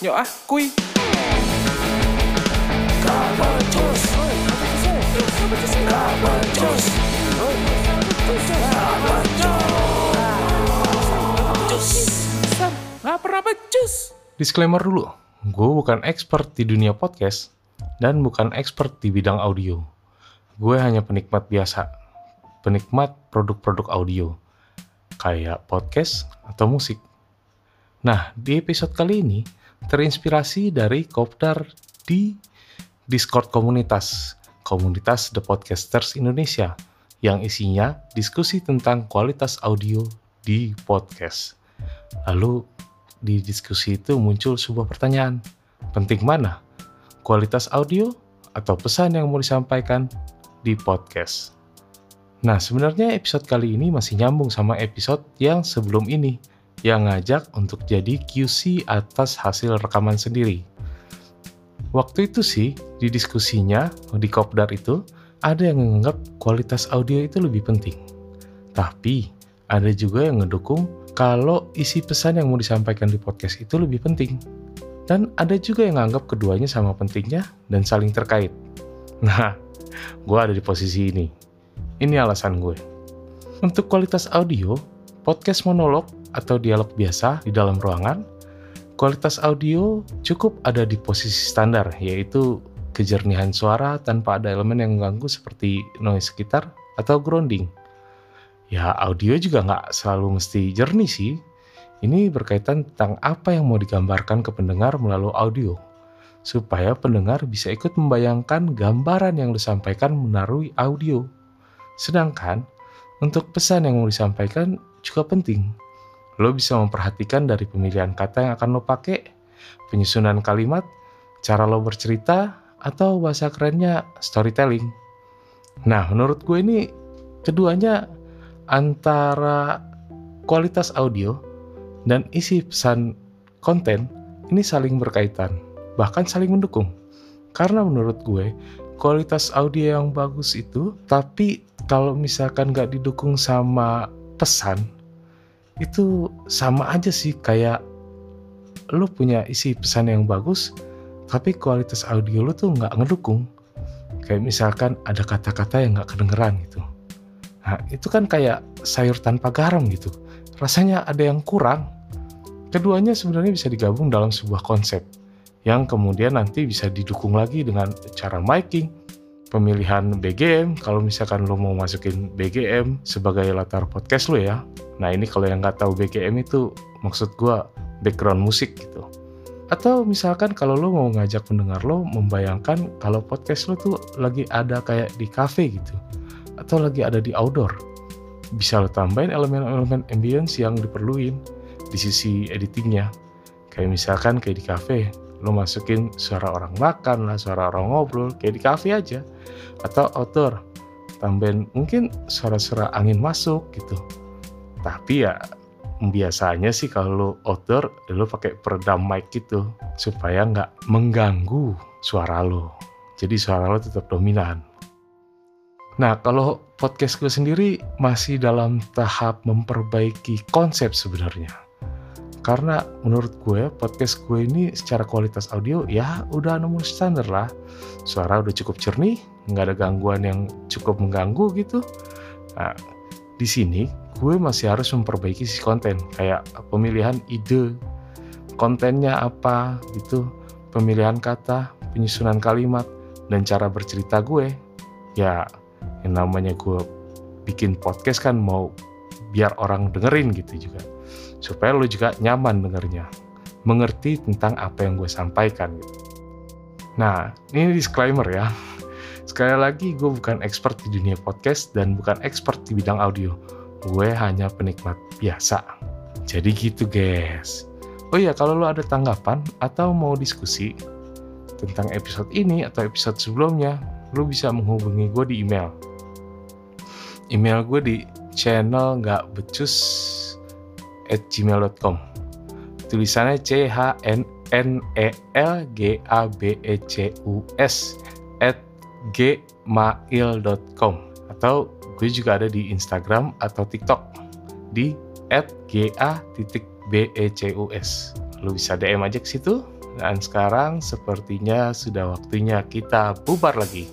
Nyok ah, pernah becus. Disclaimer dulu, gue bukan expert di dunia podcast dan bukan expert di bidang audio. Gue hanya penikmat biasa, penikmat produk-produk audio, kayak podcast atau musik. Nah, di episode kali ini terinspirasi dari Kopdar di Discord komunitas, komunitas The Podcasters Indonesia, yang isinya diskusi tentang kualitas audio di podcast. Lalu di diskusi itu muncul sebuah pertanyaan, penting mana? Kualitas audio atau pesan yang mau disampaikan di podcast? Nah, sebenarnya episode kali ini masih nyambung sama episode yang sebelum ini, yang ngajak untuk jadi QC atas hasil rekaman sendiri. Waktu itu sih, di diskusinya, di Kopdar itu, ada yang menganggap kualitas audio itu lebih penting. Tapi, ada juga yang ngedukung kalau isi pesan yang mau disampaikan di podcast itu lebih penting. Dan ada juga yang nganggap keduanya sama pentingnya dan saling terkait. Nah, gue ada di posisi ini. Ini alasan gue. Untuk kualitas audio, podcast monolog atau dialog biasa di dalam ruangan, kualitas audio cukup ada di posisi standar, yaitu kejernihan suara tanpa ada elemen yang mengganggu seperti noise sekitar atau grounding ya audio juga nggak selalu mesti jernih sih. Ini berkaitan tentang apa yang mau digambarkan ke pendengar melalui audio, supaya pendengar bisa ikut membayangkan gambaran yang disampaikan melalui audio. Sedangkan, untuk pesan yang mau disampaikan juga penting. Lo bisa memperhatikan dari pemilihan kata yang akan lo pakai, penyusunan kalimat, cara lo bercerita, atau bahasa kerennya storytelling. Nah, menurut gue ini keduanya antara kualitas audio dan isi pesan konten ini saling berkaitan, bahkan saling mendukung. Karena menurut gue, kualitas audio yang bagus itu, tapi kalau misalkan nggak didukung sama pesan, itu sama aja sih kayak lo punya isi pesan yang bagus, tapi kualitas audio lo tuh nggak ngedukung. Kayak misalkan ada kata-kata yang nggak kedengeran gitu Nah, itu kan kayak sayur tanpa garam gitu. Rasanya ada yang kurang. Keduanya sebenarnya bisa digabung dalam sebuah konsep yang kemudian nanti bisa didukung lagi dengan cara miking, pemilihan BGM, kalau misalkan lo mau masukin BGM sebagai latar podcast lo ya. Nah ini kalau yang nggak tahu BGM itu maksud gue background musik gitu. Atau misalkan kalau lo mau ngajak pendengar lo membayangkan kalau podcast lo tuh lagi ada kayak di cafe gitu atau lagi ada di outdoor. Bisa lo tambahin elemen-elemen ambience yang diperluin di sisi editingnya. Kayak misalkan kayak di cafe, lo masukin suara orang makan lah, suara orang ngobrol, kayak di cafe aja. Atau outdoor, tambahin mungkin suara-suara angin masuk gitu. Tapi ya biasanya sih kalau lo outdoor, lo pakai peredam mic gitu supaya nggak mengganggu suara lo. Jadi suara lo tetap dominan. Nah, kalau podcast gue sendiri masih dalam tahap memperbaiki konsep sebenarnya. Karena menurut gue, podcast gue ini secara kualitas audio ya udah nemu standar lah. Suara udah cukup jernih, nggak ada gangguan yang cukup mengganggu gitu. Nah, di sini gue masih harus memperbaiki si konten, kayak pemilihan ide, kontennya apa gitu, pemilihan kata, penyusunan kalimat, dan cara bercerita gue. Ya, yang namanya gue bikin podcast kan mau biar orang dengerin gitu juga supaya lo juga nyaman dengernya mengerti tentang apa yang gue sampaikan gitu. Nah, ini disclaimer ya. Sekali lagi, gue bukan expert di dunia podcast dan bukan expert di bidang audio. Gue hanya penikmat biasa. Jadi gitu guys. Oh iya, kalau lo ada tanggapan atau mau diskusi tentang episode ini atau episode sebelumnya, lo bisa menghubungi gue di email email gue di channel nggak becus at gmail.com tulisannya C H N N E L G A B E C U S at gmail.com atau gue juga ada di Instagram atau TikTok di at ga titik b e c u s. Lu bisa DM aja ke situ. Dan sekarang sepertinya sudah waktunya kita bubar lagi.